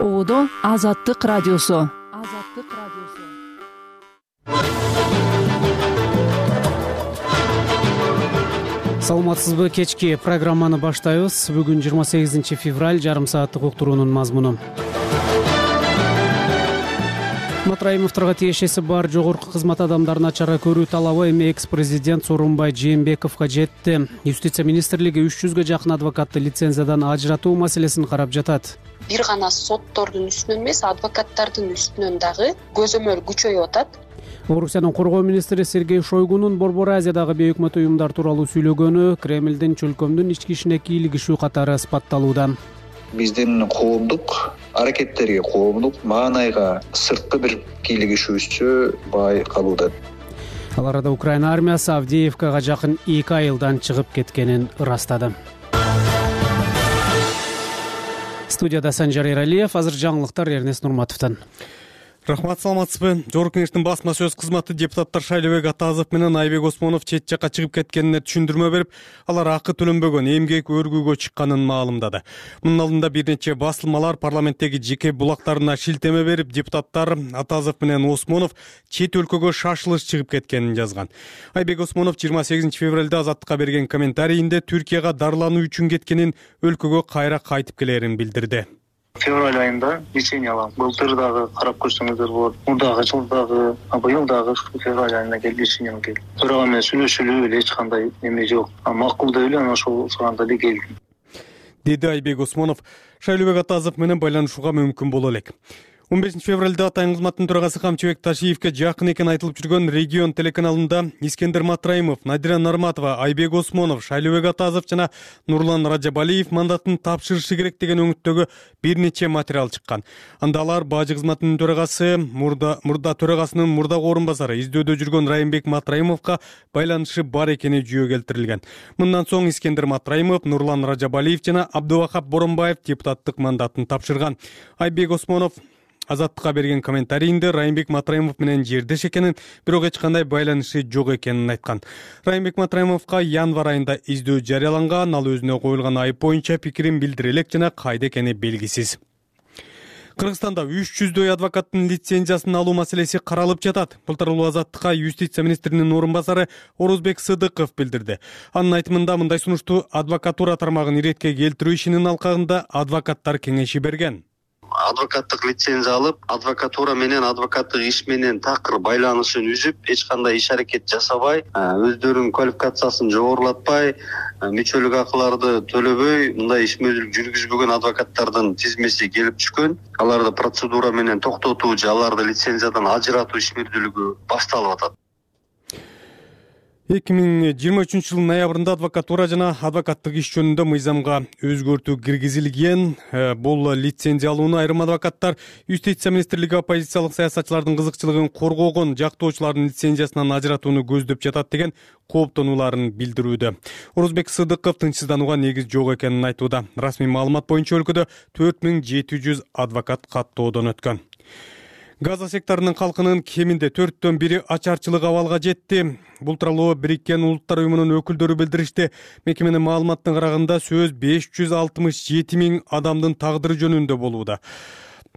оодо азаттык радиосу. Азаттык радиосу. Саламатсызбы кечки программаны баштайбыз. Бүгүн жыйырма сегизинчи февраль жарым сааттык уктуруунун мазмуну матраимовдорго тиешеси бар жогорку кызмат адамдарына чара көрүү талабы эми экс президент сооронбай жээнбековго жетти. Юстиция министрлиги үч жүзгө жакын адвокатты лицензиядан ажыратуу маселесин карап жатат. Бир гана соттордун үстүнөн эмес адвокаттардын үстүнөн дагы көзөмөл күчөйүп атат. Орусиянын коргоо министри сергей шойгунун борбор азиядагы бейөкмөт уюмдар тууралуу сүйлөгөнү кремлдин чөлкөмдүн ички ишине кийлигишүү катары ысбатталууда биздин коомдук аракеттерге коомдук маанайга сырткы бир кийлигишүүсү байкалууда ал арада украина армиясы авдеевкага жакын эки айылдан чыгып кеткенин ырастады. Студияда санжар эралиев азыр жаңылыктар эрнест нурматовдон рахмат саламатсызбы жогорку кеңештин басма сөз кызматы депутаттар шайлообек атазов менен айбек осмонов чет жакка чыгып кеткенине түшүндүрмө берип алар акы төлөнбөгөн эмгек өргүүгө чыкканын маалымдады. Мунун алдында бир нече басылмалар парламенттеги жеке булактарына шилтеме берип депутаттар атазов менен осмонов чет өлкөгө шашылыш чыгып кеткенин жазган. Айбек осмонов жыйырма сегизинчи февралда азаттыкка берген комментарийинде түркияга дарылануу үчүн кеткенин өлкөгө кайра кайтып келерин билдирди февраль айында лечение алам былтыр дагы карап көрсөңүздөр болот. Мурдагы жыл дагы быйыл дагы ушул февраль айында келип лечениеме келдим төрага менен сүйлөшүлүп эч кандай эме жок. Макул деп эле анан ошол сураганда эле келдим. Деди айбек осмонов шайлообек атазов менен байланышууга мүмкүн боло элек он бешинчи февралда атайын кызматтын төрагасы камчыбек ташиевке жакын экени айтылып жүргөн регион телеканалында искендер матраимов надира нарматова айбек осмонов шайлообек атазов жана нурлан ражабалиев мандатын тапшырышы керек деген өңүттөгү бир нече материал чыккан. Анда алар бажы кызматынын төрагасы мурда төрагасынын мурдагы орун басары издөөдө жүргөн райымбек матраимовго байланышы бар экени жүйө келтирилген. Мындан соң искендер матраимов нурлан ражабалиев жана абдыбакап боронбаев депутаттык мандатын тапшырган. Айбек осмонов азаттыкка берген комментарийинде райымбек матраимов менен жердеш экенин бирок эч кандай байланышы жок экенин айткан. Райымбек матраимовго январь айында издөө жарыяланган ал өзүнө коюлган айып боюнча пикирин билдире элек жана кайда экени белгисиз. Кыргызстанда үч жүздөй адвокаттын лицензиясын алуу маселеси каралып жатат. Бул азаттыкка юстиция министринин орун басары орозбек сыдыков билдирди. Анын айтымында мындай сунушту адвокатура тармагын иретке келтирүү ишинин алкагында адвокаттар кеңеши берген адвокаттык лицензия алып адвокатура менен адвокаттык иш менен такыр байланышын үзүп эч кандай иш аракет жасабай өздөрүнүн квалификациясын жогорулатпай мүчөлүк акыларды төлөбөй мындай ишмердүүлүк жүргүзбөгөн адвокаттардын тизмеси келип түшкөн. Аларды процедура менен токтотуу же аларды лицензиядан ажыратуу ишмердүүлүгү башталып атат эки миң жыйырма үчүнчү жылдын ноябрында адвокатура жана адвокаттык иш жөнүндө мыйзамга өзгөртүү киргизилген. Э, бул лицензия алууну айрым адвокаттар юстиция министрлиги оппозициялык саясатчылардын кызыкчылыгын коргогон жактоочулардын лицензиясынан ажыратууну көздөп жатат деген кооптонууларын билдирүүдө. Орозбек сыдыков тынчсызданууга негиз жок экенин айтууда. Расмий маалымат боюнча өлкөдө төрт миң жети жүз адвокат каттоодон өткөн газа секторунун калкынын кеминде төрттөн бири ачарчылык абалга жетти. Бул тууралуу бириккен улуттар уюмунун өкүлдөрү билдиришти мекеменин маалыматына караганда сөз беш жүз алтымыш жети миң адамдын тагдыры жөнүндө болууда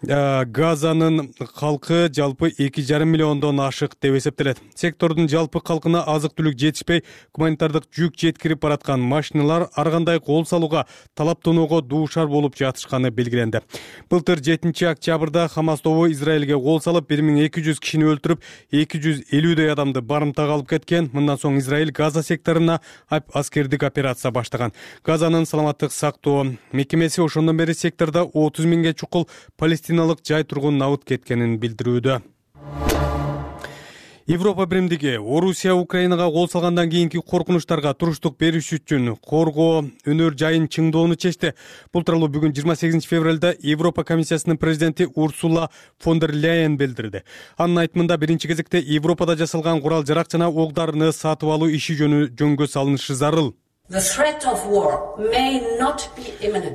газанын калкы жалпы эки жарым миллиондон ашык деп эсептелет. Сектордун жалпы калкына азык түлүк жетишпей гуманитардык жүк жеткирип бараткан машиналар ар кандай кол салууга талаптоноого дуушар болуп жатышканы белгиленди. Былтыр жетинчи октябрда хамас тобу израилге кол салып бир миң эки жүз кишини өлтүрүп эки жүз элүүдөй адамды барымтага алып кеткен. Мындан соң израиль газа секторуна аскердик операция баштаган. Газанын саламаттык сактоо мекемеси ошондон бери сектордо отуз миңге чукул палестиналык жай тургун абыт кеткенин билдирүүдө. Европа биримдиги орусия украинага кол салгандан кийинки коркунучтарга туруштук бериш үчүн коргоо өнөр жайын чыңдоону чечти. Бул тууралуу бүгүн жыйырма сегизинчи февралда европа комиссиясынын президенти урсула фондер ляен билдирди. Анын айтымында биринчи кезекте европада жасалган курал жарак жана ок дарыны сатып алуу иши жөнү жөнгө салынышы зарыл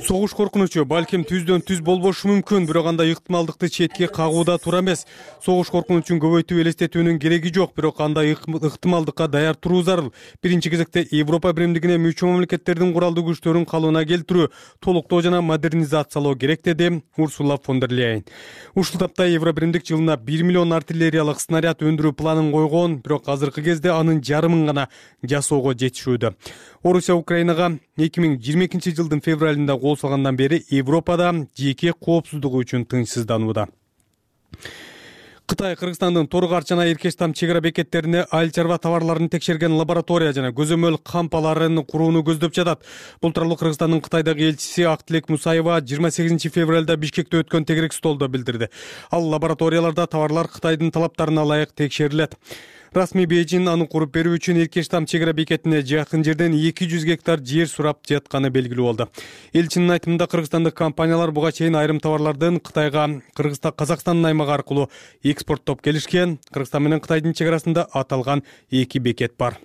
согуш коркунучу балким түздөн түз болбошу мүмкүн бирок андай ыктымалдыкты четке кагууда туура эмес. Согуш коркунучун көбөйтүп элестетүүнүн кереги жок бирок андай ыктымалдыкка даяр туруу зарыл биринчи кезекте европа биримдигине мүчө мамлекеттердин куралдуу күчтөрүн калыбына келтирүү толуктоо жана модернизациялоо керек деди урсула фон дер ляйен ушул тапта евро биримдик жылына бир миллион артиллериялык снаряд өндүрүү планын койгон бирок азыркы кезде анын жарымын гана жасоого жетишүүдө орусия украинага эки миң жыйырма экинчи жылдын февралында кол салгандан бери европада жеке коопсуздугу үчүн тынчсызданууда кытай кыргызстандын торгаш жана эркеш там чек ара бекеттерине айыл чарба товарларын текшерген лаборатория жана көзөмөл кампаларын курууну көздөп жатат. Бул тууралуу кыргызстандын кытайдагы элчиси ак тилек мусаева жыйырма сегизинчи февралда бишкекте өткөн тегерек столдо билдирди. Ал лабораторияларда товарлар кытайдын талаптарына ылайык текшерилет расмий бейжин аны куруп берүү үчүн эркеш там чек ара бекетине жакын жерден эки жүз гектар жер сурап жатканы белгилүү болду. Элчинин айтымында кыргызстандык компаниялар буга чейин айрым товарлардын кытайга казакстандын аймагы аркылуу экспорттоп келишкен кыргызстан менен кытайдын чек арасында аталган эки бекет бар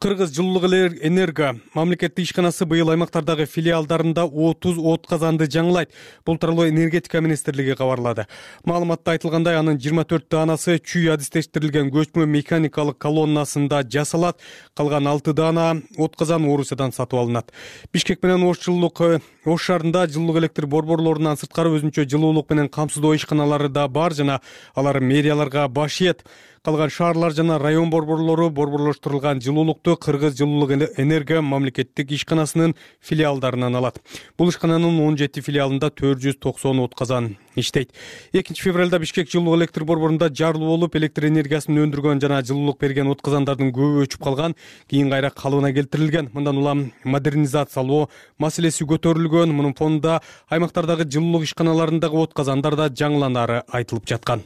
кыргыз жылуулук энерго мамлекеттик ишканасы быйыл аймактардагы филиалдарында отуз от казанды жаңылайт. Бул тууралуу энергетика министрлиги кабарлады. Маалыматта айтылгандай анын жыйырма төрт даанасы чүй адистештирилген көчмө механикалык колоннасында жасалат. Калган алты даана от казан орусиядан сатып алынат. Бишкек менен ош жылуулук ош шаарында жылуулук электр борборлорунан сырткары өзүнчө жылуулук менен камсыздоо ишканалары да бар жана алар мэрияларга баш ийет. Калган шаарлар жана район борборлору борборлоштурулган жылуулукту кыргыз жылуулук энерго мамлекеттик ишканасынын филиалдарынан алат. Бул ишкананын он жети филиалында төрт жүз токсон от казан иштейт. Экинчи февралда бишкек жылуулук электр борборунда жарылуу болуп электр энергиясын өндүргөн жана жылуулук берген от казандардын көбү өчүп калган кийин кайра калыбына келтирилген. Мындан улам модернизациялоо маселеси көтөрүлгөн. Мунун фонунда аймактардагы жылуулук ишканаларындагы от казандар да жаңыланаары айтылып жаткан.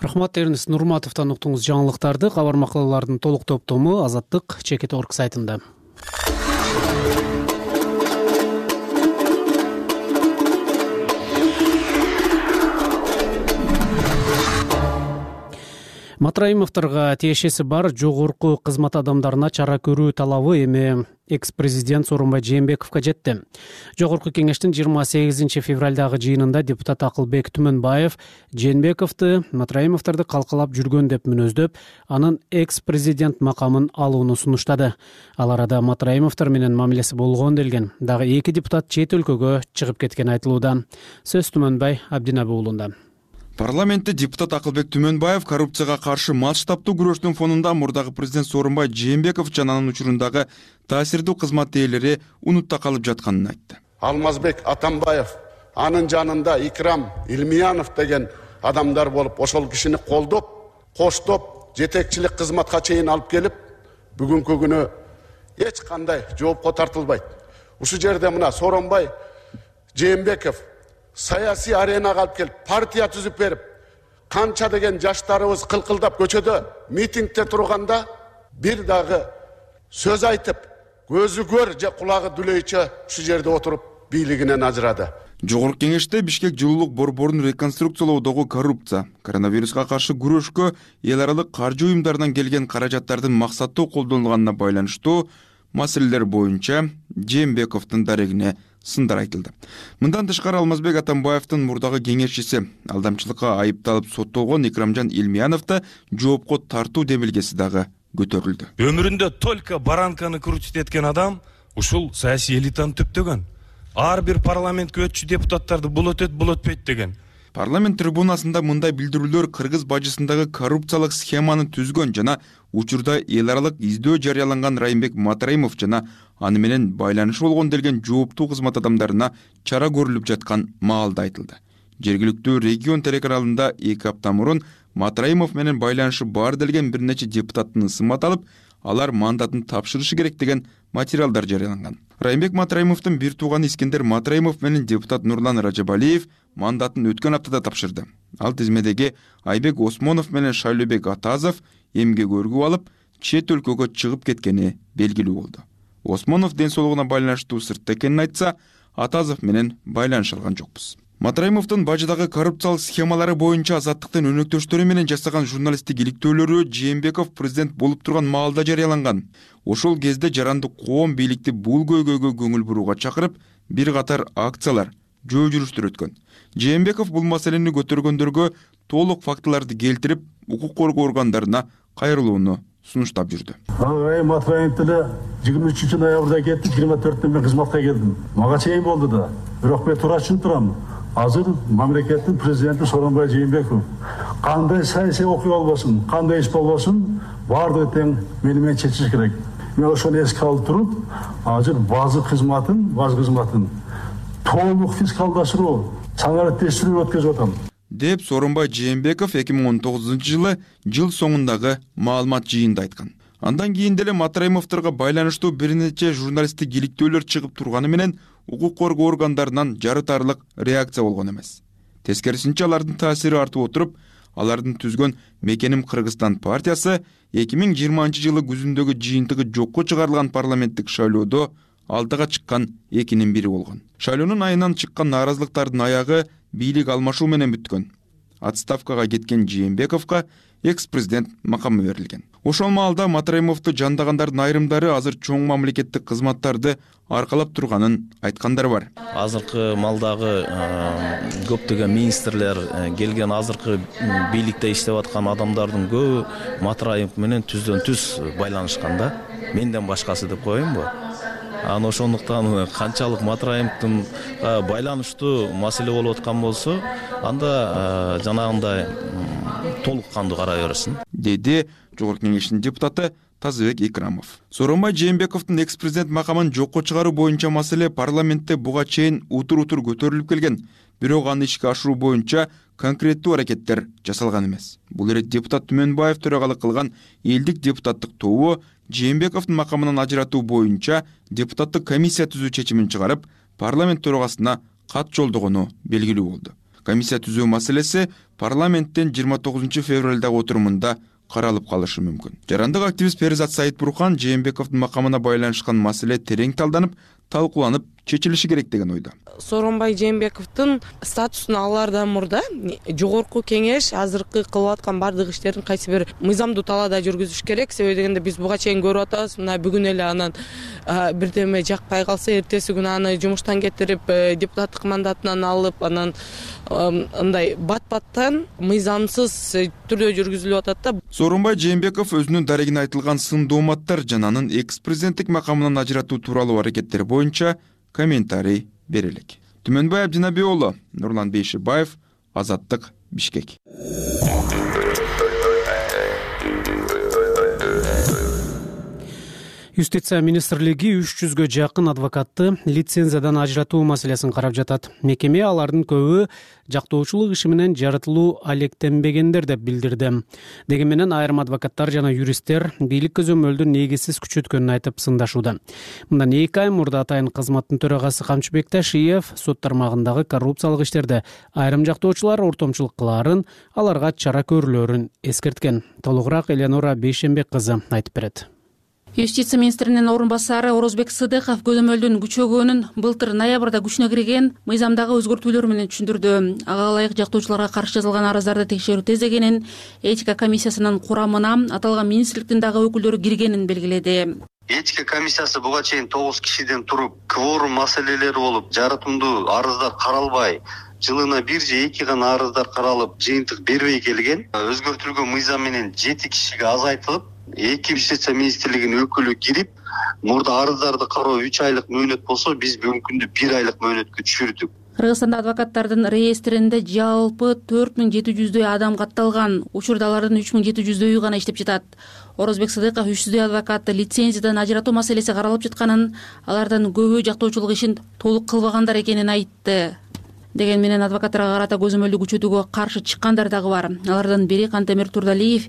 Рахмат эрнест нурматовдон уктуңуз жаңылыктарды кабар макалалардын толук топтому азаттык чекит орг сайтында матраимовдорго тиешеси бар жогорку кызмат адамдарына чара көрүү талабы эми экс президент сооронбай жээнбековго жетти. Жогорку кеңештин жыйырма сегизинчи февралдагы жыйынында депутат акылбек түмөнбаев жээнбековду матраимовдорду калкалап жүргөн деп мүнөздөп анын экс президент макамын алууну сунуштады. Ал арада матраимовдор менен мамилеси болгон делген. Дагы эки депутат чет өлкөгө чыгып кеткени айтылууда. Сөз түмөнбай абдинаби уулунда парламентте депутат акылбек түмөнбаев коррупцияга каршы масштабдуу күрөштүн фонунда мурдагы президент сооронбай жээнбеков жана анын учурундагы таасирдүү кызмат ээлери унутта калып жатканын айтты. Алмазбек атамбаев анын жанында икрам илмиянов деген адамдар болуп ошол кишини колдоп коштоп жетекчилик кызматка чейин алып келип бүгүнкү күнү эч кандай жоопко тартылбайт. Ушул жерде мына сооронбай жээнбеков саясий аренага алып келип партия түзүп берип канча деген жаштарыбыз кылкылдап көчөдө митингде турганда бир дагы сөз айтып көзү көр же кулагы дүлөйчө ушул жерде отуруп бийлигинен ажырады жогорку кеңеште бишкек жылуулук борборун реконструкциялоодогу коррупция коронавируска каршы күрөшкө эл аралык каржы уюмдарынан келген каражаттардын максаттуу колдонулганына байланыштуу маселелер боюнча жээнбековдун дарегине сындар айтылды. Мындан тышкары алмазбек атамбаевдин мурдагы кеңешчиси. Алдамчылыкка айыпталып соттолгон икрамжан илмиянов да жоопко тартуу демилгеси дагы көтөрүлдү. Өмүрүндө только баранканы крутить эткен адам ушул саясий элитаны түптөгөн. Ар бир парламентке өтчү депутаттарды бул өтөт бул өтпөйт деген. Парламент трибунасында мындай билдирүүлөр кыргыз бажысындагы коррупциялык схеманы түзгөн жана учурда эл аралык издөө жарыяланган райымбек матраимов жана аны менен байланышы болгон делген жооптуу кызмат адамдарына чара көрүлүп жаткан маалда айтылды. Жергиликтүү регион телеканалында эки апта мурун матраимов менен байланышы бар делген бир нече депутаттын ысымы аталып алар мандатын тапшырышы керек деген материалдар жарыяланган. Райымбек матраимовдун бир тууганы искендер матраимов менен депутат нурлан ражабалиев мандатын өткөн аптада тапшырды. Ал тизмедеги айбек осмонов менен шайлообек атазов эмгек өргүп алып чет өлкөгө чыгып кеткени белгилүү болду осмонов ден соолугуна байланыштуу сыртта экенин айтса атазов менен байланыша алган жокпуз. Матраимовдун бажыдагы коррупциялык схемалары боюнча азаттыктын өнөктөштөрү менен жасаган журналисттик иликтөөлөрү жээнбеков президент болуп турган маалда жарыяланган. Ошол кезде жарандык коом бийликти бул көйгөйгө көңүл бурууга чакырып бир катар акциялар жөө жүрүштөр өткөн. Жээнбеков бул маселени көтөргөндөргө толук фактыларды келтирип укук коргоо органдарына кайрылууну сунуштап жүрдү. Матраимов деле жыйырма үчүнчү ноябрда кетти жыйырма төртүндө мен кызматка келдим мага чейин болду да. Бирок мен туура түшүнүп турам. Азыр мамлекеттин президенти сооронбай жээнбеков кандай саясий окуя болбосун кандай иш болбосун баардыгы тең мени менен чечиш керек. Мен ошону эске алып туруп азыр базы кызматын баз кызматын толук фискалдаштыруу санариптештирүү өткөзүп атам деп сооронбай жээнбеков эки миң он тогузунчу жылы жыл соңундагы маалымат жыйынында айткан. Андан кийин деле матраимовдорго байланыштуу бир нече журналисттик иликтөөлөр чыгып турганы менен укук коргоо органдарынан жарытарлык реакция болгон эмес. Тескерисинче алардын таасири артып отуруп алардын түзгөн мекеним кыргызстан партиясы эки миң жыйырманчы жылы күзүндөгү жыйынтыгы жокко чыгарылган парламенттик шайлоодо алдыга чыккан экинин бири болгон. Шайлоонун айынан чыккан нааразылыктардын аягы бийлик алмашуу менен бүткөн. Отставкага кеткен жээнбековго экс президент макамы берилген. Ошол маалда матраимовду жандагандардын айрымдары азыр чоң мамлекеттик кызматтарды аркалап турганын айткандар бар. Азыркы маалдагы көптөгөн министрлер келген азыркы бийликте иштеп аткан адамдардын көбү матраимов менен түздөн түз байланышкан да. Менден башкасы деп коеюнбу анан ошондуктан канчалык матраимовдун байланыштуу маселе болуп аткан болсо анда жанагындай толук кандуу карай берсин деди жогорку кеңештин депутаты тазыбек икрамов. Сооронбай жээнбековдун экс президент макамын жокко чыгаруу боюнча маселе парламентте буга чейин утур утур көтөрүлүп келген. Бирок аны ишке ашыруу боюнча конкреттүү аракеттер жасалган эмес. Бул ирет депутат түмөнбаев төрагалык кылган элдик депутаттык тобу жээнбековдун макамынан ажыратуу боюнча депутаттык комиссия түзүү чечимин чыгарып парламент төрагасына кат жолдогону белгилүү болду. Комиссия түзүү маселеси парламенттин жыйырма тогузунчу февралдагы отурумунда каралып калышы мүмкүн. Жарандык активист перизат саитбурхан жээнбековдун макамына байланышкан маселе терең талданып талкууланып чечилиши керек деген ойдо. Сооронбай жээнбековдун статусун алаардан мурда жогорку кеңеш азыркы кылып аткан баардык иштерин кайсы бир мыйзамдуу талаада жүргүзүш керек. Себеби дегенде биз буга чейин көрүп атабыз мына бүгүн эле анан бирдеме жакпай калса эртеси күнү аны жумуштан кетирип э, депутаттык мандатынан алып анан мындай бат баттан мыйзамсыз э, түрдө жүргүзүлүп атат да. Сооронбай жээнбеков өзүнүн дарегине айтылган сын дооматтар жана анын экс президенттик макамынан ажыратуу тууралуу аракеттери боюнча комментарий бере элек түмөнбай абдинаби уулу нурлан бейшибаев азаттык бишкек юстиция министрлиги үч жүзгө жакын адвокатты лицензиядан ажыратуу маселесин карап жатат. Мекеме алардын көбү жактоочулук иши менен жарытылуу алектенбегендер деп билдирди. Дегени менен айрым адвокаттар жана юристтер бийлик көзөмөлдү негизсиз күчөткөнүн айтып сындашууда. Мындан эки ай мурда атайын кызматтын төрагасы камчыбек ташиев сот тармагындагы коррупциялык иштерде айрым жактоочулар ортомчулук кылаарын аларга чара көрүлөөрүн эскерткен. Толугураак эленора бейшенбек кызы айтып берет юстиция министринин орун басары орозбек сыдыков көзөмөлдүн күчөгөнүн былтыр ноябрда күчүнө кирген мыйзамдагы өзгөртүүлөр менен түшүндүрдү. Ага ылайык жактоочуларга каршы жазылган арыздарды текшерүү тездегенин этика комиссиясынын курамына аталган министрликтин дагы өкүлдөрү киргенин белгиледи. Этика комиссиясы буга чейин тогуз кишиден туруп кворум маселелери болуп жарытымдуу арыздар каралбай жылына бир же эки гана арыздар каралып жыйынтык бербей келген. Өзгөртүлгөн мыйзам менен жети кишиге азайтылып эки юстиция министрлигинин өкүлү кирип мурда арыздарды кароо үч айлык мөөнөт болсо биз бүгүнкү күндө бир айлык мөөнөткө түшүрдүк. Кыргызстанда адвокаттардын реестринде жалпы төрт миң жети жүздөй адам катталган. Учурда алардын үч миң жети жүздөйү гана иштеп жатат. Орозбек сыдыков үч жүздөй адвокатты лицензиядан ажыратуу маселеси каралып жатканын алардын көбү жактоочулук ишин толук кылбагандар экенин айтты дегени менен адвокаттарга карата көзөмөлдү күчөтүүгө каршы чыккандар дагы бар. Алардын бири кантемир турдалиев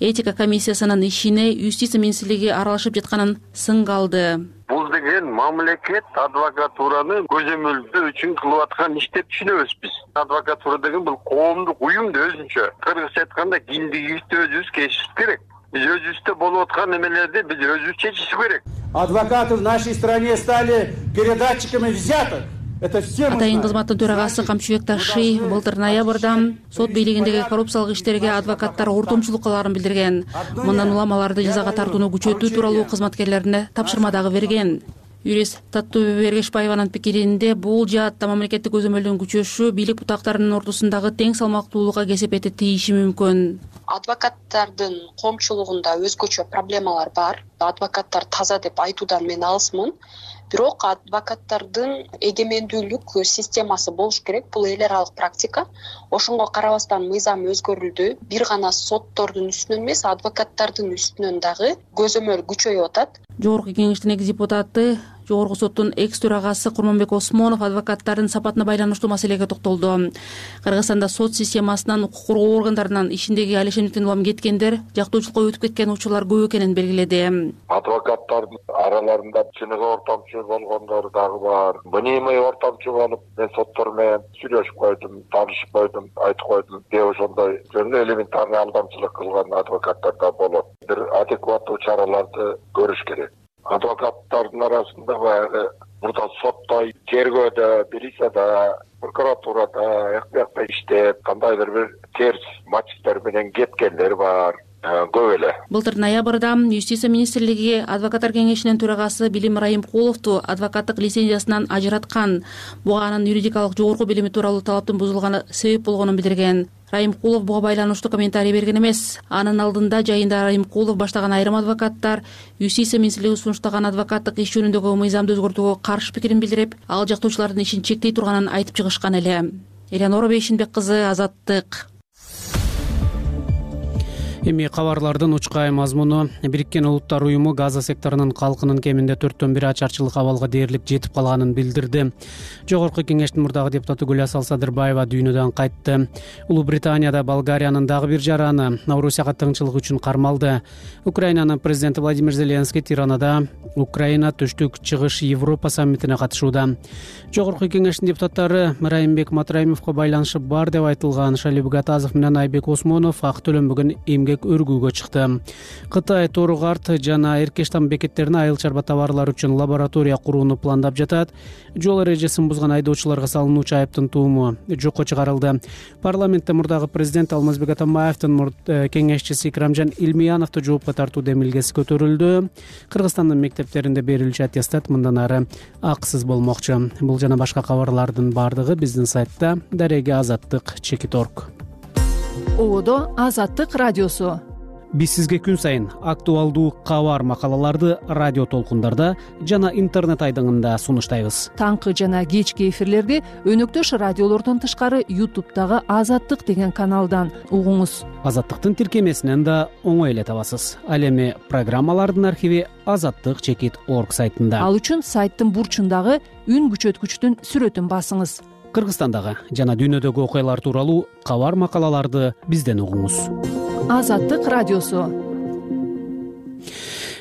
этика комиссиясынын ишине юстиция министрлиги аралашып жатканын сынга алды бул деген мамлекет адвокатураны көзөмөлдөө үчүн кылып аткан иш деп түшүнөбүз биз адвокатура деген бул коомдук уюм да өзүнчө. Кыргызча айтканда киндигибизди өзүбүз кесишибиз керек. Биз өзүбүздө болуп аткан эмелерди биз өзүбүз чечишибиз керек. Адвокаты в нашей стране стали передатчиками взяток атайын кызматтын төрагасы камчыбек таши былтыр ноябрда сот бийлигиндеги коррупциялык иштерге адвокаттар ортомчулук кылаарын билдирген. Мындан улам аларды жазага тартууну күчөтүү тууралуу кызматкерлерине тапшырма дагы берген. Юрист таттуу эргешбаеванын пикиринде бул жаатта мамлекеттик көзөмөлдүн күчөшү бийлик бутактарынын ортосундагы тең салмактуулукка кесепети тийиши мүмкүн. Адвокаттардын коомчулугунда өзгөчө проблемалар бар. Адвокаттар таза деп айтуудан мен алысмын бирок адвокаттардын эгемендүүлүк системасы болуш керек. Бул эл аралык практика. Ошонго карабастан мыйзам өзгөрүлдү бир гана соттордун үстүнөн эмес адвокаттардын үстүнөн дагы көзөмөл күчөйүп атат. Жогорку кеңештин экс депутаты жогорку соттун экс төрагасы курманбек осмонов адвокаттардын сапатына байланыштуу маселеге токтолду. Кыргызстанда сот системасынан укук коргоо органдарынан ишиндеги алишеровден улам кеткендер жактоочулукка өтүп кеткен учурлар көп экенин белгиледи. Адвокаттардын араларында чыныгы ортомчу болгондор дагы бар. Мынимый ортомчу болуп мен соттор менен сүйлөшүп койдум таанышып койдум айтып койдум. Кээ ошондой жөн эле элементарный алдамчылык кылган адвокаттар да болот. Бир адекваттуу чараларды көрүш керек адвокаттардын арасында баягы мурда сотто тергөөдө милицияда прокуратурада ак биякта иштеп кандайдыр бир терс мотивдер менен кеткендер бар э, көп эле. Былтыр ноябрда юстиция министрлиги адвокаттар кеңешинин төрагасы билим райымкуловду адвокаттык лицензиясынан ажыраткан буга анын юридикалык жогорку билими тууралуу талаптын бузулганы себеп болгонун билдирген райымкулов буга байланыштуу комментарий берген эмес. Анын алдында жайында райымкулов баштаган айрым адвокаттар юстиция министрлиги сунуштаган адвокаттык иш жөнүндөгү мыйзамды өзгөртүүгө каршы пикирин билдирип ал жактоочулардын ишин чектей турганын айтып чыгышкан эле. Элеонора бейшенбек кызы азаттык эми кабарлардын учкай мазмуну бириккен улуттар уюму газа секторунун калкынын кеминде төрттөн бири ачарчылык абалга дээрлик жетип калганын билдирди. Жогорку кеңештин мурдагы депутату гүласал садырбаева дүйнөдөн кайтты. Улуу британияда болгариянын дагы бир жараны орусияга тыңчылык үчүн кармалды. Украинанын президенти владимир зеленский тиранада украина түштүк чыгыш европа саммитине катышууда жогорку кеңештин депутаттары райымбек матраимовго байланышы бар деп айтылган шалиб гатазов менен айбек осмонов ак төлөнбөгөн эмгек өргүүгө чыкты. Кытай тору карт жана эркештам бекеттерине айыл чарба товарлары үчүн лаборатория курууну пландап жатат. Жол эрежесин бузган айдоочуларга салынуучу айыптын тууму жокко чыгарылды. Парламентте мурдагы президент алмазбек атамбаевдин э, кеңешчиси икрамжан илмияновду жоопко тартуу демилгеси көтөрүлдү. Кыргызстандын мектептеринде берилүүчү аттестат мындан ары акысыз болмокчу. Бул жана башка кабарлардын баардыгы биздин сайтта дареги азаттык чекит орг ободо азаттык радиосу. Биз сизге күн сайын актуалдуу кабар макалаларды радио толкундарда жана интернет айдыңында сунуштайбыз. Таңкы жана кечки эфирлерди өнөктөш радиолордон тышкары ютубтагы азаттык деген каналдан угуңуз. Азаттыктын тиркемесинен да оңой эле табасыз. Ал эми программалардын архиви азаттык чекит орг сайтында. Ал үчүн сайттын бурчундагы үн күчөткүчтүн сүрөтүн басыңыз кыргызстандагы жана дүйнөдөгү окуялар тууралуу кабар макалаларды бизден угуңуз. Азаттык радиосу.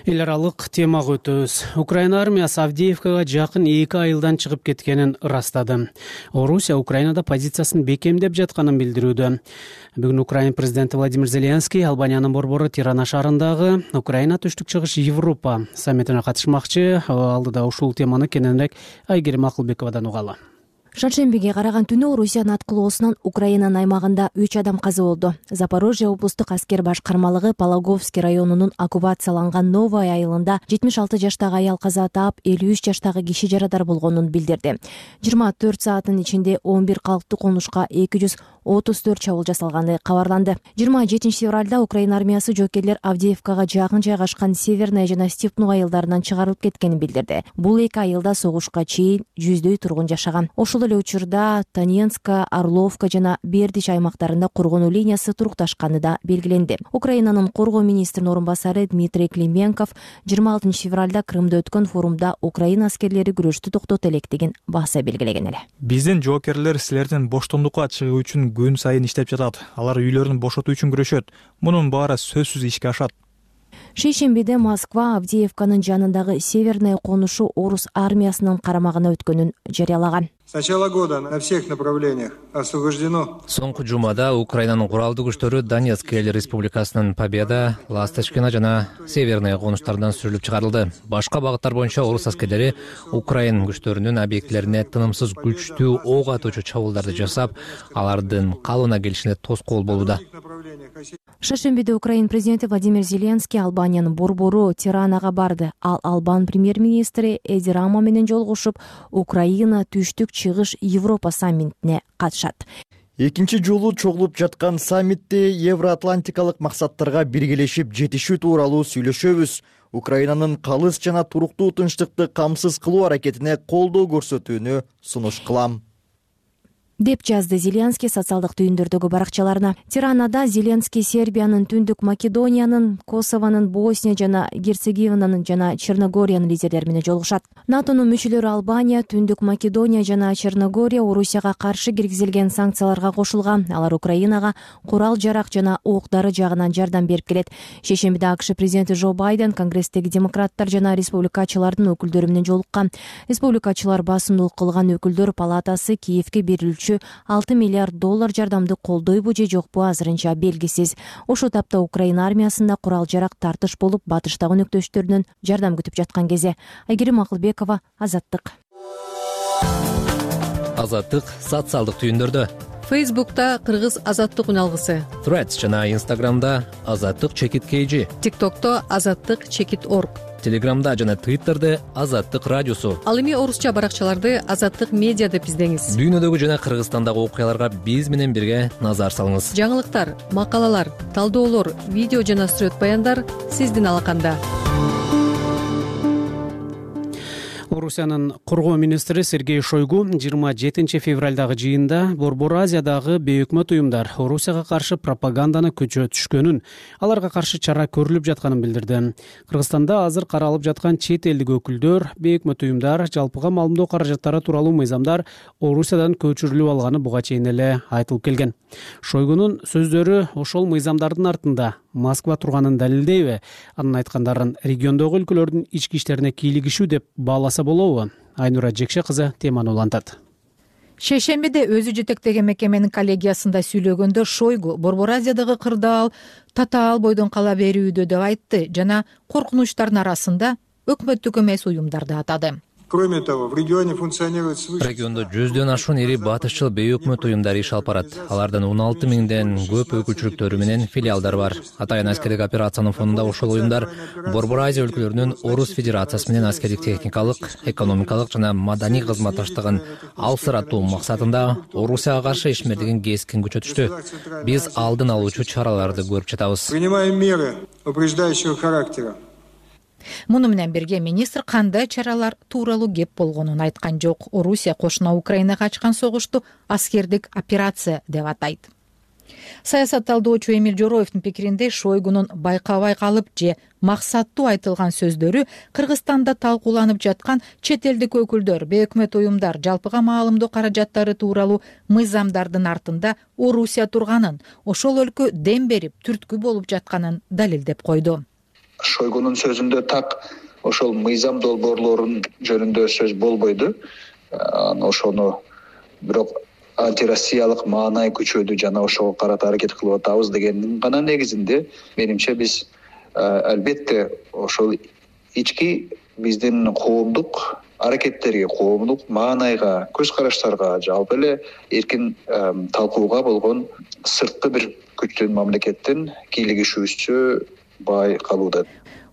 Эл аралык темага өтөбүз украина армиясы авдеевкага жакын эки айылдан чыгып кеткенин ырастады орусия украинада позициясын бекемдеп жатканын билдирүүдө. Бүгүн украин президенти владимир зеленский албаниянын борбору тирана шаарындагы украина түштүк чыгыш европа саммитине катышмакчы. Алдыда ушул теманы кененирээк айгерим акылбековадан угалы шаршембиге караган түнү орусиянын аткылоосунан украинанын аймагында үч адам каза болду. Запорожье облустук аскер башкармалыгы пологовский районунун оккупацияланган новый айылында жетимиш алты жаштагы аял каза таап элүү үч жаштагы киши жарадар болгонун билдирди. Жыйырма төрт сааттын ичинде он бир калктуу конушка эки жүз отуз төрт чабуул жасалганы кабарланды. Жыйырма жетинчи февралда украина армиясы жоокерлер авдеевкага жакын жайгашкан северная жана степной айылдарынан чыгарылып кеткенин билдирди. Бул эки айылда согушка чейин жүздөй тургун жашаган. Ошол эле учурда таненска орловка жана бердич аймактарында коргонуу линиясы турукташканы да белгиленди. Украинанын коргоо министринин орун басары дмитрий клименков жыйырма алтынчы февралда крымда өткөн форумда украина аскерлери күрөштү токтото электигин баса белгилеген эле. Биздин жоокерлер силердин боштондукка чыгуу үчүн күн сайын иштеп жатат. Алар үйлөрүн бошотуу үчүн күрөшөт. Мунун баары сөзсүз ишке ашат. Шейшембиде москва авдеевканын жанындагы северная конушу орус армиясынын карамагына өткөнүн жарыялаган с начала года на всех направлениях освобождено. Соңку жумада украинанын куралдуу күчтөрү донецк эл республикасынын победа ласточкино жана северный конуштарынан сүрүлүп чыгарылды. Башка багыттар боюнча орус аскерлери украин күчтөрүнүн объектилерине тынымсыз күчтүү ок атуучу чабуулдарды жасап алардын калыбына келишине тоскоол болууда. Шаршембиде украин президенти владимир зеленский албаниянын борбору тиранага барды. Ал албан премьер министри эди рама менен жолугушуп украина түштүк чыгыш европа саммитине катышат. Экинчи жолу чогулуп жаткан саммитте евроатлантикалык максаттарга биргелешип жетишүү тууралуу сүйлөшөбүз. Украинанын калыс жана туруктуу тынчтыкты камсыз кылуу аракетине колдоо көрсөтүүнү сунуш кылам деп жазды зеленский социалдык түйүндөрдөгү баракчаларына. Тиранада зеленский сербиянын түндүк македониянын косовонун босния жана герцеговинанын жана черногориянын лидерлери менен жолугушат. Натонун мүчөлөрү албания түндүк македония жана черногория орусияга каршы киргизилген санкцияларга кошулган. Алар украинага курал жарак жана ок дары жагынан жардам берип келет. Шейшембиде акш президенти жо байден конгресстеги демократтар жана республикачылардын өкүлдөрү менен жолуккан. Республикачылар басымдуулук кылган өкүлдөр палатасы киевке берилүүчү алты миллиард доллар жардамды колдойбу же жокпу азырынча белгисиз. Ошол тапта украина армиясында курал жарак тартыш болуп батыштагы өнөктөштөрүнөн жардам күтүп жаткан кезде айгерим акылбекова азаттык азаттык социалдык түйүндөрдө фейсбукта кыргыз азаттык үн алгысы. Threads жана инстаграмда азаттык чекит kg тиктокто азаттык чекит орг. Телеграмда жана твиттерде азаттык радиосу. Ал эми орусча баракчаларды азаттык медиа деп издеңиз. Дүйнөдөгү жана кыргызстандагы окуяларга биз менен бирге назар салыңыз. Жаңылыктар макалалар талдоолор видео жана сүрөт баяндар сиздин алаканда орусиянын коргоо министри сергей шойгу жыйырма жетинчи февралдагы жыйында борбор азиядагы бейөкмөт уюмдар орусияга каршы пропаганданы күчө түшкөнүн аларга каршы чара көрүлүп жатканын билдирди. Кыргызстанда азыр каралып жаткан чет элдик өкүлдөр бейөкмөт уюмдар жалпыга маалымдоо каражаттары тууралуу мыйзамдар орусиядан көчүрүлүп алганы буга чейин эле айтылып келген. Шойгунун сөздөрү ошол мыйзамдардын артында москва турганын далилдейби? Анын айткандарын региондогу өлкөлөрдүн ички иштерине кийлигишүү деп бааласа болобу? Айнура жекше кызы теманы улантат. Шейшембиде өзү жетектеген мекеменин коллегиясында сүйлөгөндө шойгу борбор азиядагы кырдаал татаал бойдон кала берүүдө деп айтты жана коркунучтардын арасында өкмөттүк эмес уюмдарды атады кроме того в регионе функционирует свыше региондо жүздөн ашуун ири батышчыл бейөкмөт уюмдар иш алып барат алардын он алты миңден көп өкүлчүлүктөрү менен филиалдары бар. Атайын аскердик операциянын фонунда ошол уюмдар борбор азия өлкөлөрүнүн орус федерациясы менен аскердик техникалык экономикалык жана маданий кызматташтыгын алсыратуу максатында орусияга каршы ишмердигин кескин күчөтүштү биз алдын алуучу чараларды көрүп жатабыз. Принимаем меры упреждающего характера муну менен бирге министр кандай чаралар тууралуу кеп болгонун айткан жок. Орусия кошуна украинага ачкан согушту аскердик операция деп атайт. Саясат талдоочу эмиль жороевдин пикиринде шойгунун байкабай калып же максаттуу айтылган сөздөрү кыргызстанда талкууланып жаткан чет элдик өкүлдөр бейөкмөт уюмдар жалпыга маалымдоо каражаттары тууралуу мыйзамдардын артында орусия турганын ошол өлкө дем берип түрткү болуп жатканын далилдеп койду шойгунун сөзүндө так ошол мыйзам долбоорлорун жөнүндө сөз болбойду. Ошону бирок антироссиялык маанай күчөдү жана ошого карата аракет кылып атабыз дегендин гана негизинде менимче биз албетте ошол ички биздин коомдук аракеттерге коомдук маанайга көз караштарга жалпы эле эркин талкууга болгон сырткы бир күчтүн мамлекеттин кийлигишүүсү бай калууда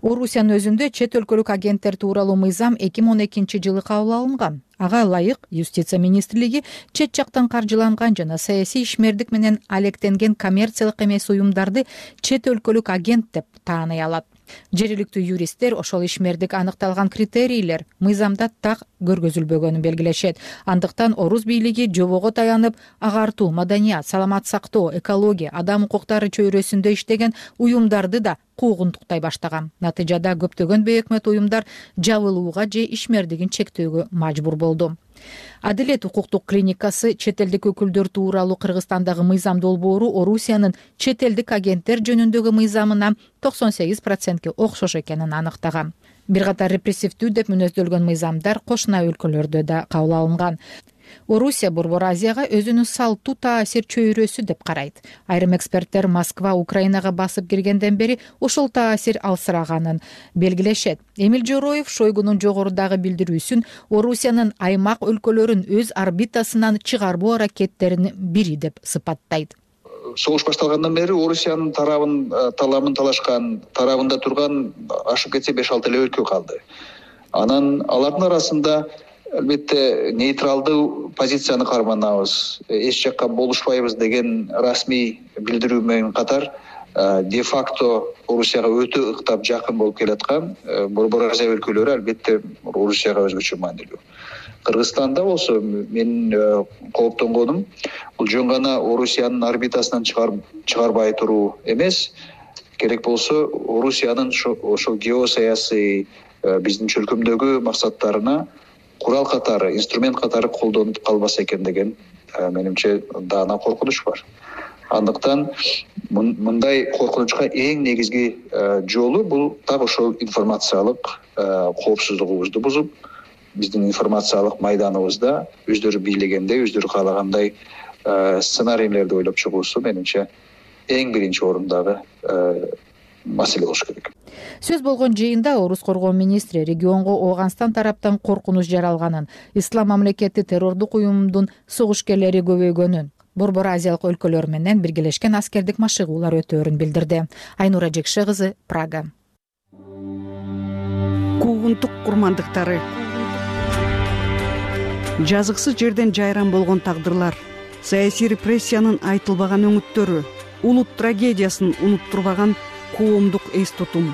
орусиянын өзүндө чет өлкөлүк агенттер тууралуу мыйзам эки миң он экинчи жылы кабыл алынган. Ага ылайык юстиция министрлиги чет жактан каржыланган жана саясий ишмердик менен алектенген коммерциялык эмес уюмдарды чет өлкөлүк агент деп тааный алат жергиликтүү юристтер ошол ишмердик аныкталган критерийлер мыйзамда так көргөзүлбөгөнүн белгилешет. Андыктан орус бийлиги жобого таянып агартуу маданият саламат сактоо экология адам укуктары чөйрөсүндө иштеген уюмдарды да куугунтуктай баштаган. Натыйжада көптөгөн бейөкмөт уюмдар жабылууга же ишмердигин чектөөгө мажбур болду адилет укуктук клиникасы чет элдик өкүлдөр тууралуу кыргызстандагы мыйзам долбоору орусиянын чет элдик агенттер жөнүндөгү мыйзамына токсон сегиз процентке окшош экенин аныктаган. Бир катар репрессивдүү деп мүнөздөлгөн мыйзамдар кошуна өлкөлөрдө да кабыл алынган орусия борбор азияга өзүнүн салттуу таасир чөйрөсү деп карайт. Айрым эксперттер москва украинага басып киргенден бери ошол таасир алсыраганын белгилешет. Эмил жороев шойгунун жогорудагы билдирүүсүн орусиянын аймак өлкөлөрүн өз орбитасынан чыгарбоо аракеттеринин бири деп сыпаттайт. Согуш башталгандан бери орусиянын тарабын э, таламын талашкан тарабында турган ашып кетсе беш алты эле өлкө калды. Анан алардын арасында албетте нейтралдуу позицияны карманабыз эч жакка болушпайбыз деген расмий билдирүү менен катар э, де факто орусияга өтө ыктап жакын болуп келаткан э, борбор азия өлкөлөрү албетте орусияга өзгөчө маанилүү. Кыргызстанда болсо менин э, кооптонгонум бул жөн гана орусиянын орбитасынан чыгарбай туруу эмес. Керек болсо орусиянын ошол геосаясий э, биздин чөлкөмдөгү максаттарына курал катары инструмент катары колдонуп калбаса экен деген э, менимче даана коркунуч бар. Андыктан мындай коркунучка эң негизги жолу бул так ошол информациялык коопсуздугубузду бузуп биздин информациялык майданыбызда өздөрү бийлегендей өздөрү каалагандай э, сценарийлерди ойлоп чыгуусу менимче эң биринчи орундағы э, маселе болуш керек. Сөз болгон жыйында орус коргоо министри регионго ооганстан тараптан коркунуч жаралганын ислам мамлекети террордук уюмдун согушкерлери көбөйгөнүн борбор азиялык өлкөлөр менен биргелешкен аскердик машыгуулар өтөөрүн билдирди. Айнура жекше кызы прага. Куугунтук курмандыктары. Жазыксыз жерден жайран болгон тагдырлар. Саясий репрессиянын айтылбаган өңүттөрү улут трагедиясын унуттурбаган коомдук эс тутум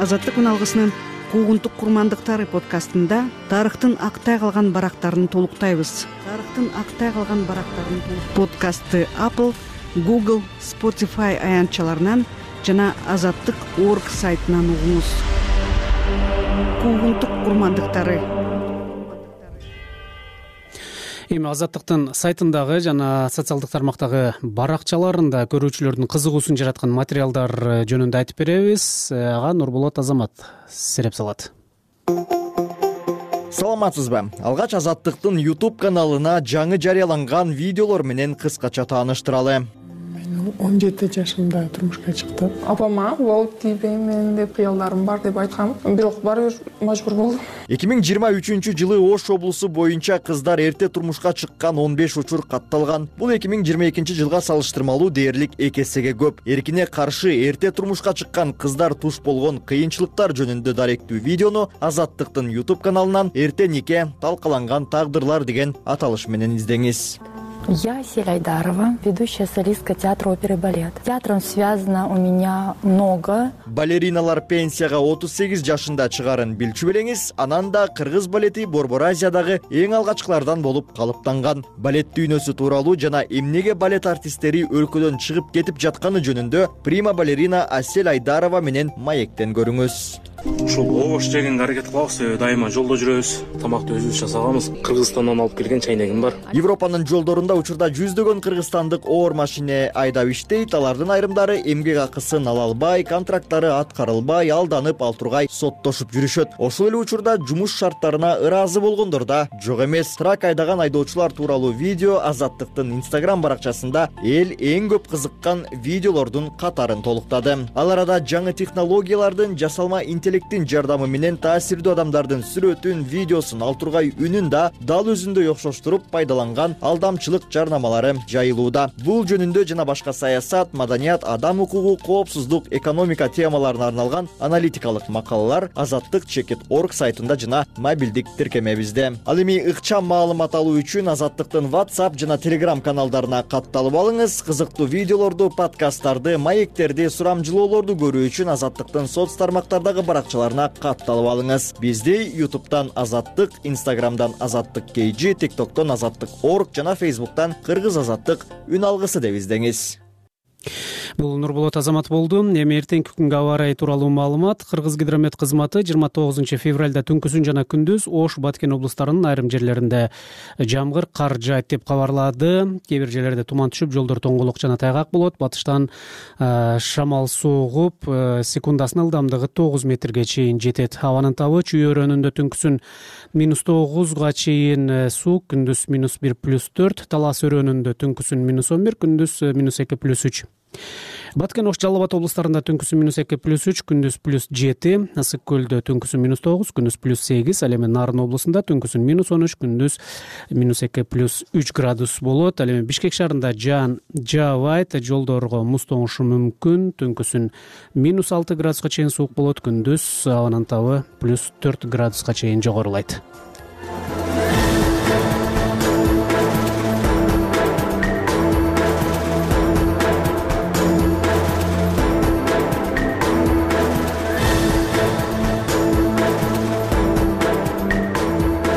азаттык үналгысынын куугунтук курмандыктары подкастында тарыхтын актай калган барактарын толуктайбыз. Тарыхтын актай калган барактарын подкастты apple google spotify аянтчаларынан жана азаттык орг сайтынан угуңуз. Куугунтук курмандыктары эми азаттыктын сайтындагы жана социалдык тармактагы баракчаларында көрүүчүлөрдүн кызыгуусун жараткан материалдар жөнүндө айтып беребиз. Ага нурболот азамат сереп салат. Саламатсызбы? Алгач азаттыктын youtube каналына жаңы жарыяланган видеолор менен кыскача тааныштыралы он жети жашымда турмушка чыктым. Апама болуп тийбеймин деп кыялдарым бар деп айткам. Бирок баары бир мажбур болдум. эки миң жыйырма үчүнчү жылы ош облусу боюнча кыздар эрте турмушка чыккан он беш учур катталган. Бул эки миң жыйырма экинчи жылга салыштырмалуу дээрлик эки эсеге көп. Эркине каршы эрте турмушка чыккан кыздар туш болгон кыйынчылыктар жөнүндө даректүү видеону азаттыктын youtube каналынан эрте нике талкаланган тагдырлар деген аталыш менен издеңиз я асель айдарова ведущая солистка театра оперы и балет театром связано у меня много. Балериналар пенсияга отуз сегиз жашында чыгаарын билчү белеңиз анан да кыргыз балети борбор азиядагы эң алгачкылардан болуп калыптанган. Балет дүйнөсү тууралуу жана эмнеге балет артисттери өлкөдөн чыгып кетип жатканы жөнүндө прима балерина асель айдарова менен маектен көрүңүз. Ушул обош жегенге аракет кылабыз себеби дайыма жолдо жүрөбүз. Тамакты өзүбүз жасаганбыз. Кыргызстандан алып келген чайнегим бар. Европанын жолдорунда учурда жүздөгөн кыргызстандык оор машине айдап иштейт. Алардын айрымдары эмгек акысын ала албай контракттары аткарылбай алданып ал тургай соттошуп жүрүшөт. Ошол эле учурда жумуш шарттарына ыраазы болгондор да жок эмес. Трак айдаган айдоочулар тууралуу видео азаттыктын инстаграм баракчасында эл эң көп кызыккан видеолордун катарын толуктады. Ал арада жаңы технологиялардын жасалма интеллект жардамы менен таасирдүү адамдардын сүрөтүн видеосун ал тургай үнүн да дал өзүндөй окшоштуруп пайдаланган алдамчылык жарнамалары жайылууда. Бул жөнүндө жана башка саясат маданият адам укугу коопсуздук экономика темаларына арналган аналитикалык макалалар азаттык чекит орг сайтында жана мобилдик тиркемебизде. Ал эми ыкчам маалымат алуу үчүн азаттыктын whatsapp жана telegram каналдарына катталып алыңыз. Кызыктуу видеолорду подкасттарды маектерди сурамжылоолорду көрүү үчүн азаттыктын соц тармактардагы баракчаларына катталып алыңыз. Бизди ютубтан азаттык инстаграмдан азаттык kg тик токтон азаттык орг жана фейсбуктан кыргыз азаттык үн алгысы деп издеңиз бул нурболот азамат болду. Эми эртеңки күнгө аба ырайы тууралуу маалымат. Кыргыз гидромет кызматы жыйырма тогузунчу февралда түнкүсүн жана күндүз ош баткен облустарынын айрым жерлеринде жамгыр кар жаайт деп кабарлады. Кээ бир жерлерде туман түшүп жолдор тоңголок жана тайгак болот. Батыштан шамал согуп секундасына ылдамдыгы тогуз метрге чейин жетет. Абанын табы чүй өрөөнүндө түнкүсүн минус тогузга чейин суук күндүз минус бир плюс төрт. Талас өрөөнүндө түнкүсүн минус он бир күндүз минус эки плюс үч баткен ош жалал абад облустарында түнкүсүн минус эки плюс үч күндүз плюс жети ысык көлдө түнкүсүн минус тогуз күндүз плюс сегиз ал эми нарын облусунда түнкүсүн минус он үч күндүз минус эки плюс үч градус болот. Ал эми бишкек шаарында жаан жаабайт жолдорго муз тоңушу мүмкүн. Түнкүсүн минус алты градуска чейин суук болот күндүз абанын табы плюс төрт градуска чейин жогорулайт